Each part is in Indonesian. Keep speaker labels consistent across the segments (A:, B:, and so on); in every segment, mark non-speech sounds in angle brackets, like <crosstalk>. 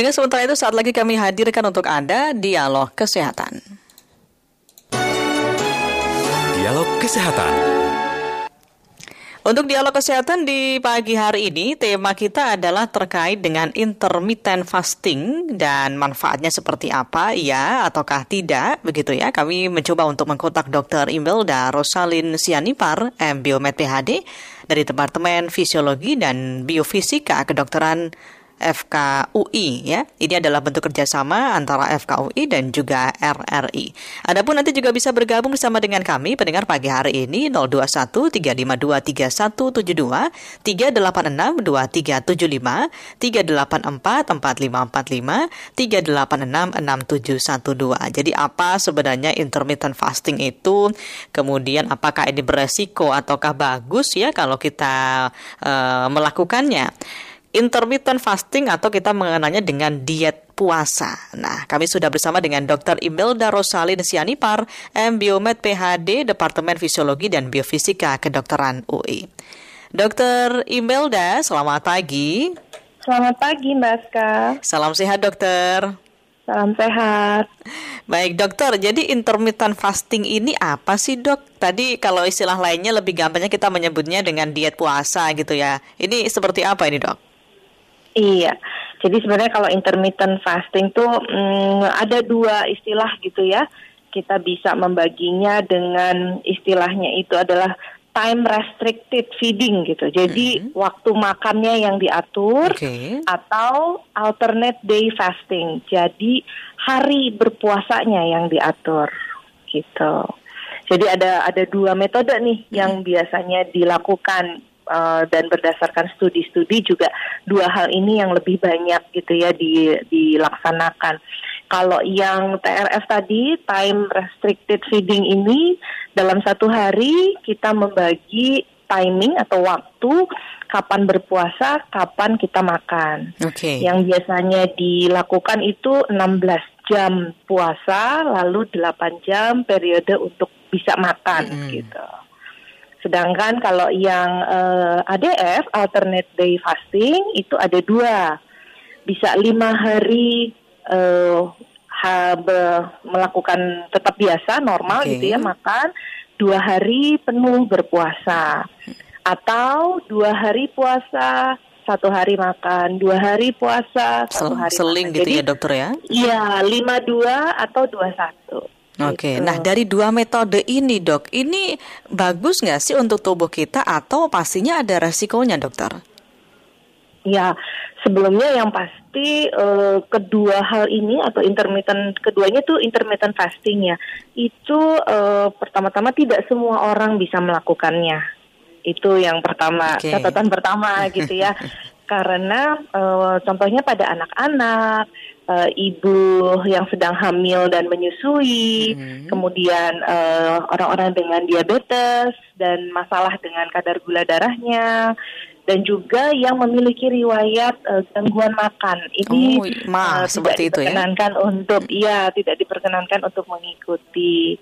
A: Pendengar sementara itu saat lagi kami hadirkan untuk Anda Dialog Kesehatan.
B: Dialog Kesehatan.
A: Untuk dialog kesehatan di pagi hari ini, tema kita adalah terkait dengan intermittent fasting dan manfaatnya seperti apa, ya ataukah tidak, begitu ya. Kami mencoba untuk mengkontak Dr. Imelda Rosalin Sianipar, MBiomed PhD, dari Departemen Fisiologi dan Biofisika Kedokteran FKUI ya. Ini adalah bentuk kerjasama antara FKUI dan juga RRI. Adapun nanti juga bisa bergabung bersama dengan kami pendengar pagi hari ini 021 352 3172 386 2375 384 4545 386 6712. Jadi apa sebenarnya intermittent fasting itu? Kemudian apakah ini beresiko ataukah bagus ya kalau kita uh, melakukannya? Intermittent fasting atau kita mengenalnya dengan diet puasa. Nah, kami sudah bersama dengan Dr. Imelda Rosalin Sianipar, MBiomed PhD, Departemen Fisiologi dan Biofisika Kedokteran UI. Dr. Imelda, selamat pagi.
C: Selamat pagi, Mbak Ska.
A: Salam sehat, dokter.
C: Salam sehat.
A: Baik, dokter. Jadi intermittent fasting ini apa sih, dok? Tadi kalau istilah lainnya lebih gampangnya kita menyebutnya dengan diet puasa gitu ya. Ini seperti apa ini, dok?
C: Iya, jadi sebenarnya kalau intermittent fasting tuh hmm, ada dua istilah gitu ya. Kita bisa membaginya dengan istilahnya itu adalah time restricted feeding gitu. Jadi mm -hmm. waktu makannya yang diatur okay. atau alternate day fasting. Jadi hari berpuasanya yang diatur gitu. Jadi ada ada dua metode nih mm -hmm. yang biasanya dilakukan uh, dan berdasarkan studi-studi juga dua hal ini yang lebih banyak gitu ya di, dilaksanakan. Kalau yang TRF tadi time restricted feeding ini dalam satu hari kita membagi timing atau waktu kapan berpuasa, kapan kita makan.
A: Okay.
C: Yang biasanya dilakukan itu 16 jam puasa, lalu 8 jam periode untuk bisa makan mm. gitu. Sedangkan kalau yang uh, eh, ADF alternate day fasting itu ada dua, bisa lima hari uh, ha, be, melakukan tetap biasa normal okay. gitu ya makan, dua hari penuh berpuasa, atau dua hari puasa satu hari makan, dua hari puasa, satu hari
A: seling makan. gitu Jadi, ya dokter ya?
C: Iya, lima dua atau dua satu.
A: Oke, gitu. nah dari dua metode ini dok, ini bagus nggak sih untuk tubuh kita atau pastinya ada resikonya dokter?
C: Ya, sebelumnya yang pasti uh, kedua hal ini atau intermittent keduanya tuh intermittent fasting ya. Itu uh, pertama-tama tidak semua orang bisa melakukannya. Itu yang pertama, okay. catatan pertama gitu ya. <laughs> Karena uh, contohnya pada anak-anak uh, ibu yang sedang hamil dan menyusui, hmm. kemudian uh, orang-orang dengan diabetes dan masalah dengan kadar gula darahnya, dan juga yang memiliki riwayat uh, gangguan makan. Ini
A: oh, ma, uh, seperti
C: tidak diperkenankan itu ya? untuk iya tidak diperkenankan untuk mengikuti.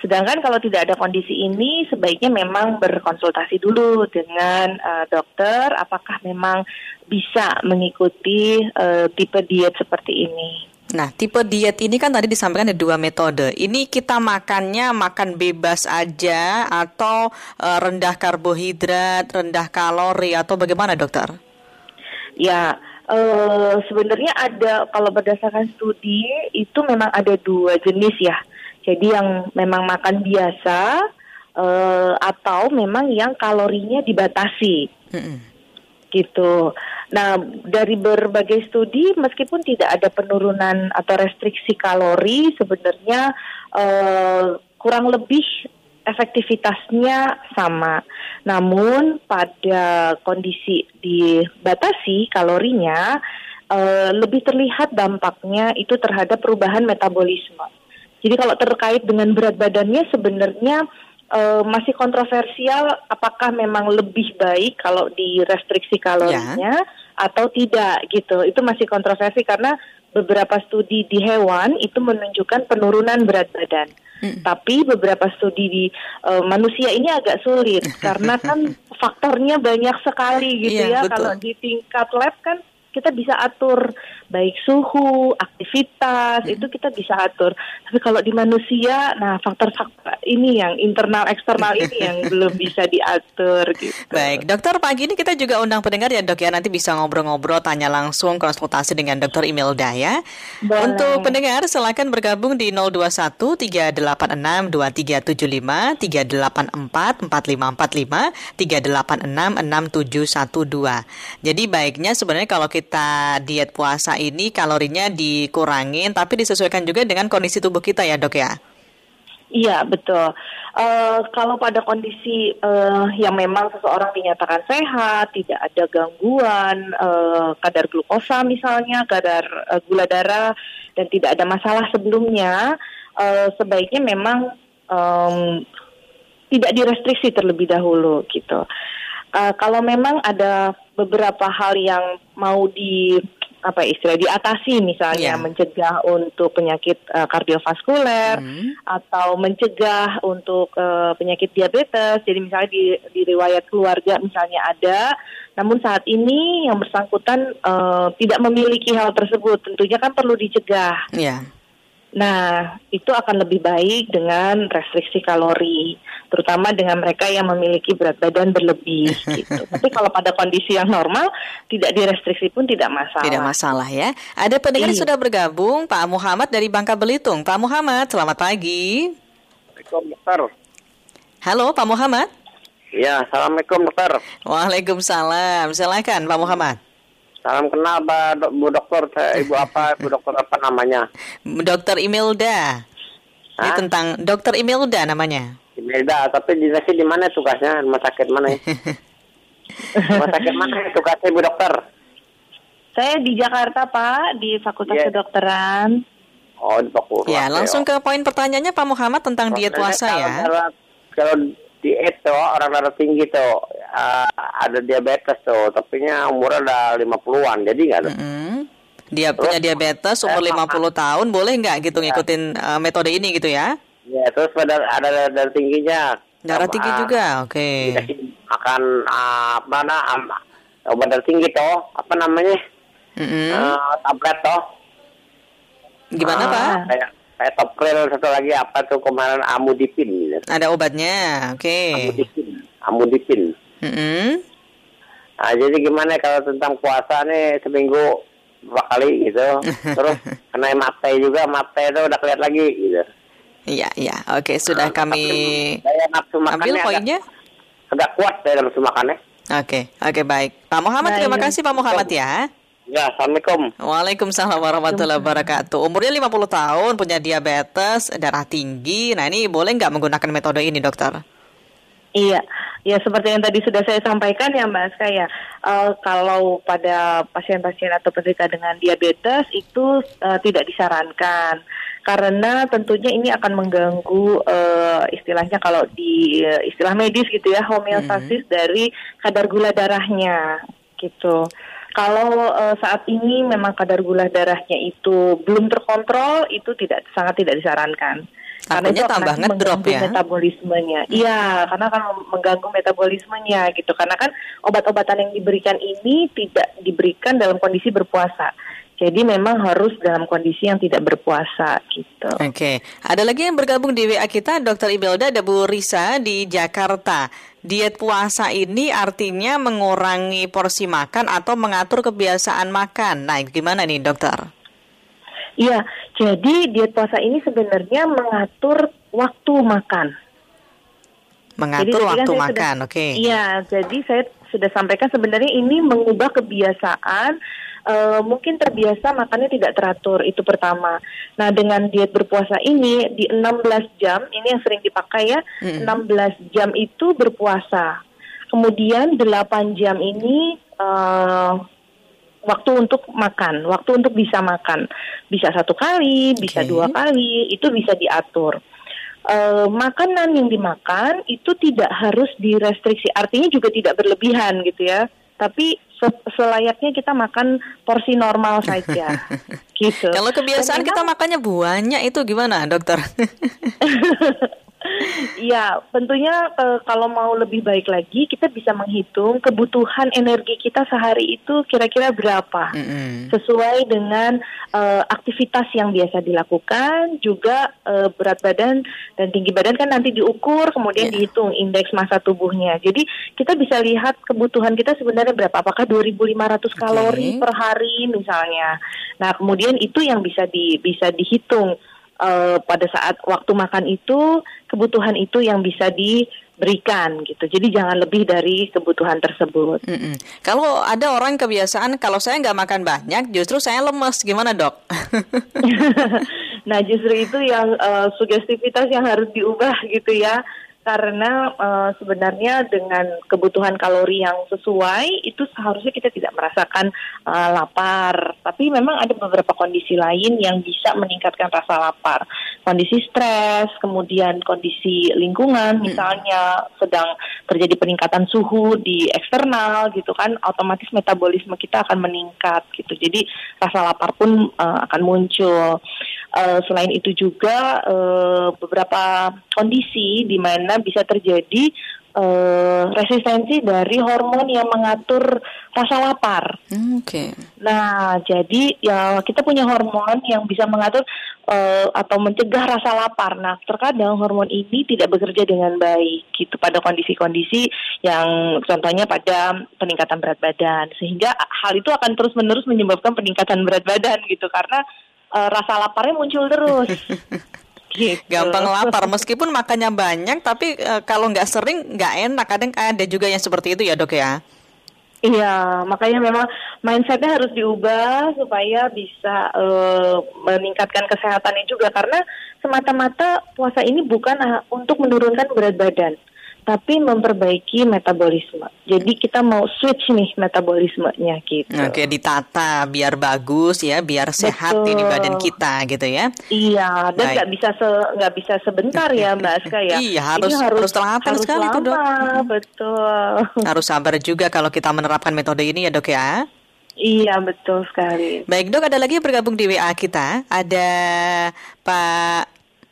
C: Sedangkan kalau tidak ada kondisi ini, sebaiknya memang berkonsultasi dulu dengan uh, dokter, apakah memang bisa mengikuti uh, tipe diet seperti ini.
A: Nah, tipe diet ini kan tadi disampaikan ada dua metode. Ini kita makannya makan bebas aja atau uh, rendah karbohidrat, rendah kalori atau bagaimana, dokter?
C: Ya, uh, sebenarnya ada kalau berdasarkan studi itu memang ada dua jenis ya. Jadi yang memang makan biasa uh, atau memang yang kalorinya dibatasi. Mm-hmm. Gitu. Nah, dari berbagai studi meskipun tidak ada penurunan atau restriksi kalori sebenarnya uh, kurang lebih efektivitasnya sama. Namun pada kondisi dibatasi kalorinya uh, lebih terlihat dampaknya itu terhadap perubahan metabolisme. Jadi kalau terkait dengan berat badannya sebenarnya uh, masih kontroversial apakah memang lebih baik kalau di restriksi kalorinya ya. atau tidak gitu. Itu masih kontroversi karena beberapa studi di hewan itu menunjukkan penurunan berat badan. Hmm. Tapi beberapa studi di uh, manusia ini agak sulit <laughs> karena kan faktornya banyak sekali gitu ya. ya. Kalau di tingkat lab kan kita bisa atur baik suhu, aktivitas itu kita bisa atur. Tapi kalau di manusia, nah faktor-faktor ini yang internal eksternal ini yang <laughs> belum bisa diatur gitu.
A: Baik, dokter pagi ini kita juga undang pendengar ya dok ya nanti bisa ngobrol-ngobrol, tanya langsung, konsultasi dengan dokter Imelda ya.
C: Boleh.
A: Untuk pendengar silakan bergabung di 021 386 2375 384 4545 386 6712. Jadi baiknya sebenarnya kalau kita diet puasa ini kalorinya dikurangin tapi disesuaikan juga dengan kondisi tubuh kita ya dok ya.
C: Iya betul. Uh, kalau pada kondisi uh, yang memang seseorang dinyatakan sehat, tidak ada gangguan uh, kadar glukosa misalnya, kadar uh, gula darah dan tidak ada masalah sebelumnya, uh, sebaiknya memang um, tidak direstriksi terlebih dahulu gitu. Uh, kalau memang ada beberapa hal yang mau di apa istilah diatasi misalnya
A: yeah.
C: mencegah untuk penyakit uh, kardiovaskuler
A: Hmm.
C: atau mencegah untuk uh, penyakit diabetes. Jadi misalnya di, di riwayat keluarga misalnya ada, namun saat ini yang bersangkutan uh, tidak memiliki hal tersebut, tentunya kan perlu dicegah.
A: Ya.
C: Nah, itu akan lebih baik dengan restriksi kalori, terutama dengan mereka yang memiliki berat badan berlebih <laughs> gitu. Tapi kalau pada kondisi yang normal, tidak direstriksi pun tidak masalah.
A: Tidak masalah ya. Ada pendengar
C: Iya.
A: sudah bergabung, Pak Muhammad dari Bangka Belitung. Pak Muhammad, selamat pagi.
D: Assalamualaikum.
A: Halo, Pak Muhammad.
D: Ya, assalamualaikum dokter.
A: Waalaikumsalam. Silakan, Pak Muhammad.
D: Salam kenal Pak Bu Dokter, saya Ibu apa, Ibu Dokter apa namanya? <laughs>
A: Dokter Imelda. Ini tentang Dokter Imelda namanya.
D: Beda, tapi dinasnya di mana tugasnya? Rumah sakit mana ya? <laughs> Rumah sakit mana ya tugasnya Ibu Dokter?
C: Saya di Jakarta, Pak, di Fakultas
D: Iya.
C: Kedokteran.
D: Oh, di Pakuru.
A: Ya, langsung ke poin pertanyaannya Pak Muhammad tentang diet puasa
D: kalau
A: ya.
D: darah- Kalau diet tuh, orang darah tinggi tuh, eh, ada diabetes tuh, tapi nya umurnya udah 50-an, jadi nggak ada?
A: Mm-mm. Dia punya diabetes umur
D: Eh,
A: 50 tahun, boleh nggak
D: Iya.
A: gitu ngikutin eh, metode ini gitu ya?
D: Ya, terus ada ada darah tingginya.
A: Darah tinggi juga, oke.
D: dikasih makan ah, apa nah, am- obat darah tinggi toh apa namanya
A: Mm-mm.
D: Eh, tablet toh
A: Gimana
D: Ah,
A: Pak?
D: kayak kayak topril satu lagi apa tuh kemarin amudipin.
A: Ada obatnya, oke.
D: amudipin amudipin
A: Mm-mm.
D: nah, jadi gimana kalau tentang puasa nih seminggu dua kali gitu <laughs> terus kena mate juga mate itu udah kelihatan lagi gitu
A: Iya, iya. Oke, sudah
D: Nah,
A: kami
D: nafsu
A: ambil
D: makannya agak,
A: poinnya.
D: agak kuat daya nafsu makannya
A: Oke, oke baik. Pak Muhammad, terima kasih Pak Muhammad ya.
D: ya assalamualaikum
A: Waalaikumsalam warahmatullahi wabarakatuh. Umurnya 50 tahun, punya diabetes, darah tinggi. Nah ini boleh nggak menggunakan metode ini dokter?
C: Iya, ya seperti yang tadi sudah saya sampaikan ya Mbak Aska ya, eh, kalau pada pasien-pasien atau penderita dengan diabetes itu eh, tidak disarankan karena tentunya ini akan mengganggu eh, istilahnya kalau di eh, istilah medis gitu ya homeostasis dari kadar gula darahnya gitu. Kalau eh, saat ini memang kadar gula darahnya itu belum terkontrol, itu tidak sangat tidak disarankan.
A: Takutnya
C: akan
A: tambah ngedrop
C: mengganggu
A: ya?
C: metabolismenya. Iya, karena akan mengganggu metabolismenya gitu. Karena kan obat-obatan yang diberikan ini tidak diberikan dalam kondisi berpuasa. Jadi memang harus dalam kondisi yang tidak berpuasa gitu.
A: Oke, ada lagi yang bergabung di WA kita, Dokter Ibelda, ada Bu Risa di Jakarta. Diet puasa ini artinya mengurangi porsi makan atau mengatur kebiasaan makan. Nah, gimana nih dokter?
C: Iya, jadi diet puasa ini sebenarnya mengatur waktu makan.
A: Mengatur
C: kan
A: waktu makan, oke.
C: Iya, jadi saya sudah sampaikan sebenarnya ini mengubah kebiasaan. eh, mungkin terbiasa makannya tidak teratur itu pertama. Nah dengan diet berpuasa ini di 16 jam ini yang sering dipakai ya,
A: Mm-mm.
C: 16 jam itu berpuasa. Kemudian 8 jam ini eh, waktu untuk makan, waktu untuk bisa makan, bisa satu kali, bisa
A: Oke.
C: dua kali, itu bisa diatur. Eh, makanan yang dimakan itu tidak harus direstriksi, artinya juga tidak berlebihan gitu ya. Tapi se- selayaknya kita makan porsi normal saja, <laughs> gitu.
A: Kalau kebiasaan
C: Dan
A: kita makannya banyak itu gimana dokter? <laughs>
C: Iya, tentunya eh, kalau mau lebih baik lagi kita bisa menghitung kebutuhan energi kita sehari itu kira-kira berapa.
A: Mm-mm.
C: Sesuai dengan eh, aktivitas yang biasa dilakukan, juga eh, berat badan dan tinggi badan kan nanti diukur kemudian
A: Iya.
C: dihitung indeks massa tubuhnya. Jadi kita bisa lihat kebutuhan kita sebenarnya berapa. Apakah 2500 kalori per hari misalnya. Nah, kemudian itu yang bisa di bisa dihitung eh, pada saat waktu makan itu kebutuhan itu yang bisa diberikan gitu. Jadi jangan lebih dari kebutuhan tersebut.
A: Mm-mm. Kalau ada orang kebiasaan kalau saya nggak makan banyak, justru saya lemes, gimana dok? <laughs>
C: nah justru itu yang eh, sugestivitas yang harus diubah gitu ya. Karena eh, sebenarnya dengan kebutuhan kalori yang sesuai itu seharusnya kita tidak merasakan eh, lapar. Tapi memang ada beberapa kondisi lain yang bisa meningkatkan rasa lapar. Kondisi stres, kemudian kondisi lingkungan, misalnya sedang terjadi peningkatan suhu di eksternal gitu kan, otomatis metabolisme kita akan meningkat gitu. Jadi rasa lapar pun eh, akan muncul. Eh, selain itu juga eh, beberapa kondisi di mana bisa terjadi eh, resistensi dari hormon yang mengatur rasa lapar.
A: Hmm, Oke.
C: Nah, jadi ya kita punya hormon yang bisa mengatur eh, atau mencegah rasa lapar. Nah, terkadang hormon ini tidak bekerja dengan baik gitu pada kondisi-kondisi yang contohnya pada peningkatan berat badan. Sehingga hal itu akan terus-menerus menyebabkan peningkatan berat badan gitu karena eh, rasa laparnya muncul terus. <laughs> gitu.
A: Gampang lapar meskipun makannya banyak, tapi eh, kalau nggak sering nggak enak. Kadang ada juga yang seperti itu ya dok ya.
C: Iya, makanya memang mindsetnya harus diubah supaya bisa eh, meningkatkan kesehatannya juga karena semata-mata puasa ini bukan untuk menurunkan berat badan, tapi memperbaiki metabolisme. Jadi kita mau switch nih metabolismenya gitu.
A: Oke, ditata biar bagus ya, biar sehat
C: Betul.
A: ini badan kita gitu ya.
C: Iya, dan nggak bisa se nggak bisa sebentar ya Mbak Aska ya. <laughs>
A: Iya,
C: Ini
A: harus- harus telaten
C: harus
A: sekali tuh, Dok.
C: lama, Betul. <laughs>
A: Harus sabar juga kalau kita menerapkan metode ini ya dok ya.
C: iya betul sekali.
A: Baik dok, ada lagi yang bergabung di WA kita. Ada Pak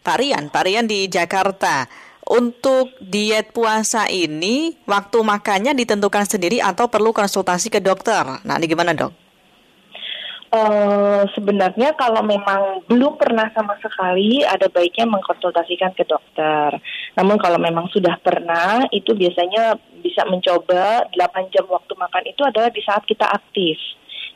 A: Pak Rian, Pak Rian di Jakarta. Untuk diet puasa ini, waktu makannya ditentukan sendiri atau perlu konsultasi ke dokter. Nah, ini gimana dok?
C: Eh, sebenarnya kalau memang belum pernah sama sekali, ada baiknya mengkonsultasikan ke dokter. Namun kalau memang sudah pernah, itu biasanya bisa mencoba 8 jam waktu makan itu adalah di saat kita aktif.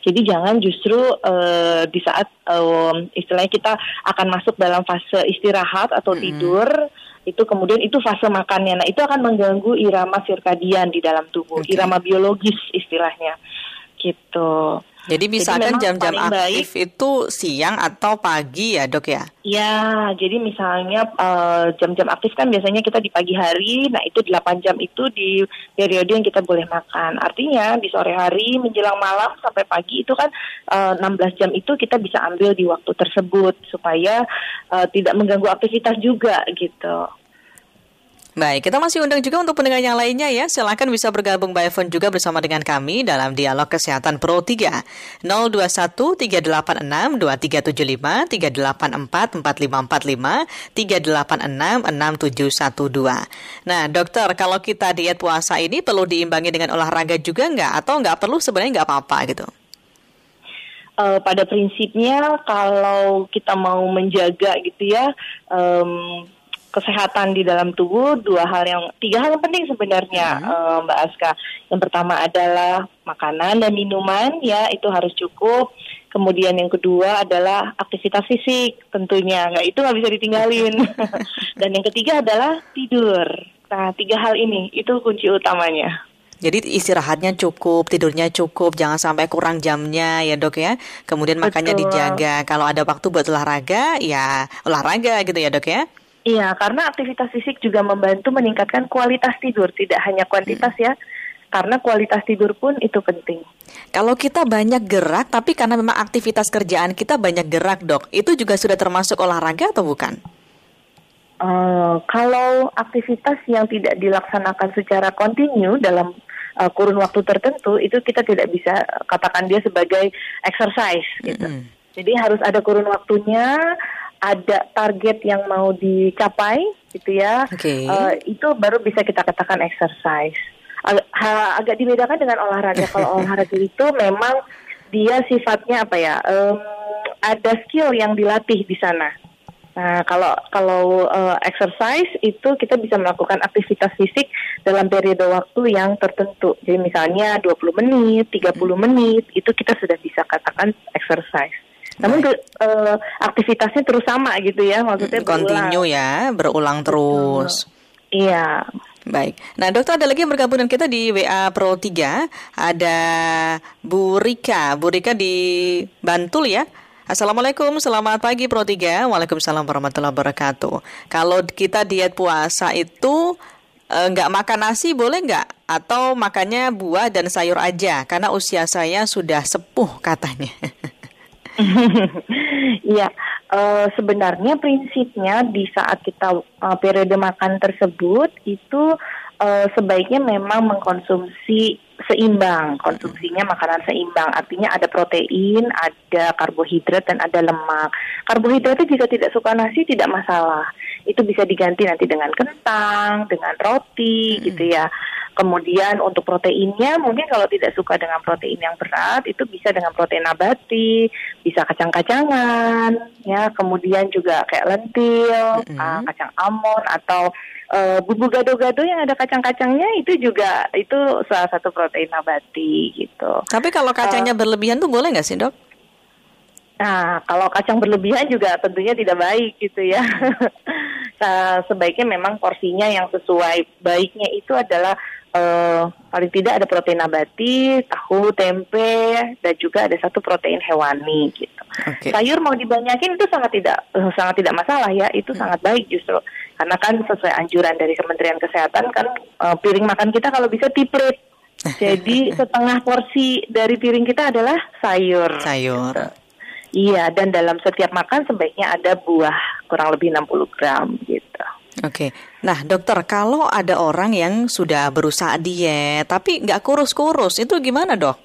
C: Jadi jangan justru eh, di saat eh, istilahnya kita akan masuk dalam fase istirahat atau tidur, itu kemudian itu fase makannya. Nah itu akan mengganggu irama sirkadian di dalam tubuh,
A: Oke.
C: irama biologis istilahnya, gitu.
A: Jadi misalkan jam-jam
C: paling baik-
A: aktif itu siang atau pagi ya dok ya?
C: Ya, jadi misalnya eh, jam-jam aktif kan biasanya kita di pagi hari, nah itu 8 jam itu di periode yang kita boleh makan. Artinya di sore hari menjelang malam sampai pagi itu kan eh, 16 jam itu kita bisa ambil di waktu tersebut supaya eh, tidak mengganggu aktivitas juga gitu.
A: Baik, kita masih undang juga untuk pendengar yang lainnya ya. Silakan bisa bergabung by phone juga bersama dengan kami dalam Dialog Kesehatan Pro 3. 021 386 2375 384 4545 386 6712. Nah, dokter, kalau kita diet puasa ini perlu diimbangi dengan olahraga juga nggak? Atau nggak perlu sebenarnya nggak apa-apa gitu?
C: Eh, pada prinsipnya kalau kita mau menjaga gitu ya em, kesehatan di dalam tubuh dua hal yang tiga hal yang penting sebenarnya eh, Mbak Aska yang pertama adalah makanan dan minuman ya itu harus cukup kemudian yang kedua adalah aktivitas fisik tentunya nggak itu nggak bisa ditinggalin <laughs> dan yang ketiga adalah tidur nah tiga hal ini itu kunci utamanya
A: Jadi istirahatnya cukup, tidurnya cukup, jangan sampai kurang jamnya ya dok ya. Kemudian makannya
C: Betul.
A: dijaga. Kalau ada waktu buat olahraga, ya olahraga gitu ya dok ya.
C: Iya, karena aktivitas fisik juga membantu meningkatkan kualitas tidur, tidak hanya kuantitas ya. Karena kualitas tidur pun itu penting.
A: Kalau kita banyak gerak, tapi karena memang aktivitas kerjaan kita banyak gerak dok, itu juga sudah termasuk olahraga atau bukan?
C: Eh, kalau aktivitas yang tidak dilaksanakan secara kontinu dalam eh, kurun waktu tertentu, itu kita tidak bisa katakan dia sebagai exercise gitu.
A: Mm-mm.
C: Jadi harus ada kurun waktunya, ada target yang mau dicapai, gitu ya.
A: Oke.
C: Eh, itu baru bisa kita katakan exercise. Ag- ha- agak dibedakan dengan olahraga. Kalau <laughs> olahraga itu memang dia sifatnya apa ya? em, ada skill yang dilatih di sana. Nah, kalau kalau eh, exercise itu kita bisa melakukan aktivitas fisik dalam periode waktu yang tertentu. Jadi misalnya 20 menit, 30 menit, itu kita sudah bisa katakan exercise. Namun ke- eh, aktivitasnya terus sama gitu ya, maksudnya berulang.
A: Continue ya, berulang terus.
C: Iya.
A: Baik. Nah, dokter ada lagi yang bergabung dengan kita di WA Pro 3. Ada Bu Rika. Bu Rika di Bantul ya. Assalamualaikum, selamat pagi Pro 3. Waalaikumsalam warahmatullahi wabarakatuh. Kalau kita diet puasa itu eh, nggak makan nasi boleh nggak? Atau makannya buah dan sayur aja? Karena usia saya sudah sepuh katanya. <laughs> <laughs>
C: Iya, eh, sebenarnya prinsipnya di saat kita eh, periode makan tersebut itu eh, sebaiknya memang mengkonsumsi seimbang, konsumsinya makanan seimbang. Artinya ada protein, ada karbohidrat dan ada lemak. Karbohidrat itu jika tidak suka nasi tidak masalah. Itu bisa diganti nanti dengan kentang, dengan roti gitu ya. Kemudian untuk proteinnya mungkin kalau tidak suka dengan protein yang berat itu bisa dengan protein nabati, bisa kacang-kacangan, ya. Kemudian juga kayak lentil,
A: Mm-mm.
C: ah, kacang almond atau bumbu gado-gado yang ada kacang-kacangnya itu juga itu salah satu protein nabati gitu.
A: Tapi kalau kacangnya berlebihan tuh boleh nggak sih dok?
C: Nah, kalau kacang berlebihan juga tentunya tidak baik gitu ya. <laughs> Nah, sebaiknya memang porsinya yang sesuai. Baiknya itu adalah eh, paling tidak ada protein nabati, tahu, tempe, dan juga ada satu protein hewani gitu.
A: Oke.
C: Sayur mau dibanyakin itu sangat tidak eh, sangat tidak masalah ya, itu sangat baik justru. Karena kan sesuai anjuran dari Kementerian Kesehatan kan eh, piring makan kita kalau bisa tiprit. <laughs> Jadi setengah porsi dari piring kita adalah sayur.
A: Sayur.
C: Iya, dan dalam setiap makan sebaiknya ada buah kurang lebih 60 gram gitu.
A: Oke, nah dokter, kalau ada orang yang sudah berusaha diet tapi nggak kurus-kurus, itu gimana dok?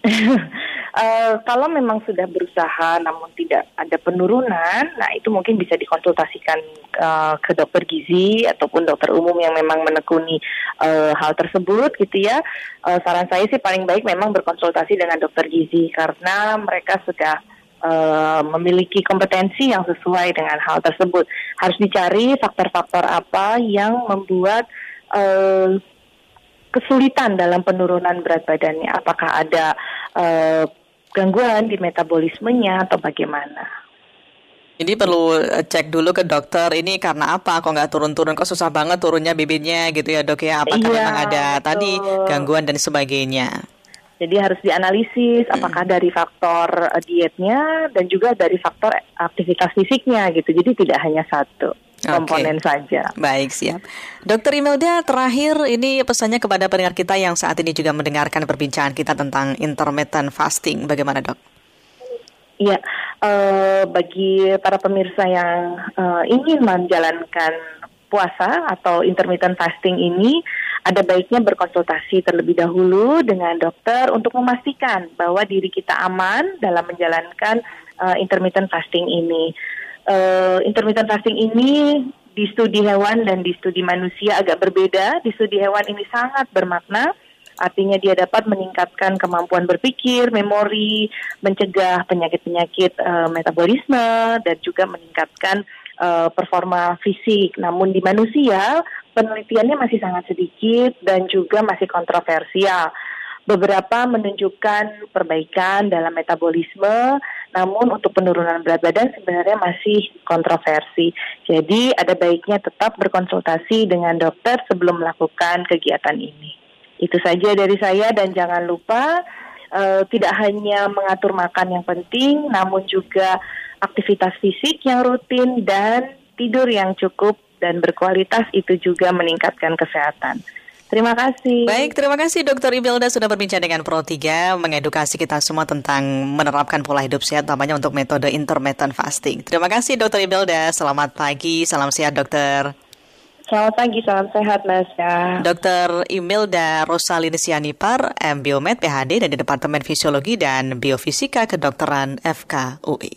A: <laughs>
C: Eh, kalau memang sudah berusaha namun tidak ada penurunan, nah itu mungkin bisa dikonsultasikan eh, ke dokter gizi ataupun dokter umum yang memang menekuni eh, hal tersebut gitu ya. Eh, saran saya sih paling baik memang berkonsultasi dengan dokter gizi karena mereka sudah eh, memiliki kompetensi yang sesuai dengan hal tersebut. Harus dicari faktor-faktor apa yang membuat eh, kesulitan dalam penurunan berat badannya. Apakah ada eh, gangguan di metabolismenya atau bagaimana?
A: Jadi perlu cek dulu ke dokter, ini karena apa? Kok nggak turun-turun? Kok susah banget turunnya bibitnya gitu ya dok ya? Apakah
C: Iya,
A: memang ada
C: betul.
A: tadi gangguan dan sebagainya?
C: Jadi harus dianalisis apakah dari faktor eh, dietnya dan juga dari faktor aktivitas fisiknya gitu. Jadi tidak hanya satu komponen saja.
A: Baik, siap. Dokter Imelda, terakhir ini pesannya kepada pendengar kita yang saat ini juga mendengarkan perbincangan kita tentang intermittent fasting. Bagaimana dok?
C: Iya, eh, bagi para pemirsa yang eh, ingin menjalankan puasa atau intermittent fasting ini, ada baiknya berkonsultasi terlebih dahulu dengan dokter untuk memastikan bahwa diri kita aman dalam menjalankan eh, intermittent fasting ini. Eh, intermittent fasting ini di studi hewan dan di studi manusia agak berbeda. Di studi hewan ini sangat bermakna Artinya dia dapat meningkatkan kemampuan berpikir, memori, mencegah penyakit-penyakit eh, metabolisme dan juga meningkatkan eh, performa fisik. Namun di manusia penelitiannya masih sangat sedikit dan juga masih kontroversial. Beberapa menunjukkan perbaikan dalam metabolisme, namun untuk penurunan berat badan sebenarnya masih kontroversi. Jadi ada baiknya tetap berkonsultasi dengan dokter sebelum melakukan kegiatan ini. Itu saja dari saya dan jangan lupa eh, tidak hanya mengatur makan yang penting, namun juga aktivitas fisik yang rutin dan tidur yang cukup dan berkualitas itu juga meningkatkan kesehatan. Terima kasih.
A: Baik, terima kasih Dokter Imelda sudah berbincang dengan Pro 3 mengedukasi kita semua tentang menerapkan pola hidup sehat namanya untuk metode intermittent fasting. Terima kasih Dokter Imelda. Selamat pagi, salam sehat dokter.
C: Selamat pagi, salam sehat Mas ya.
A: Dr. Imelda Rosalini Sianipar, M. Biomed PhD dari Departemen Fisiologi dan Biofisika Kedokteran FKUI.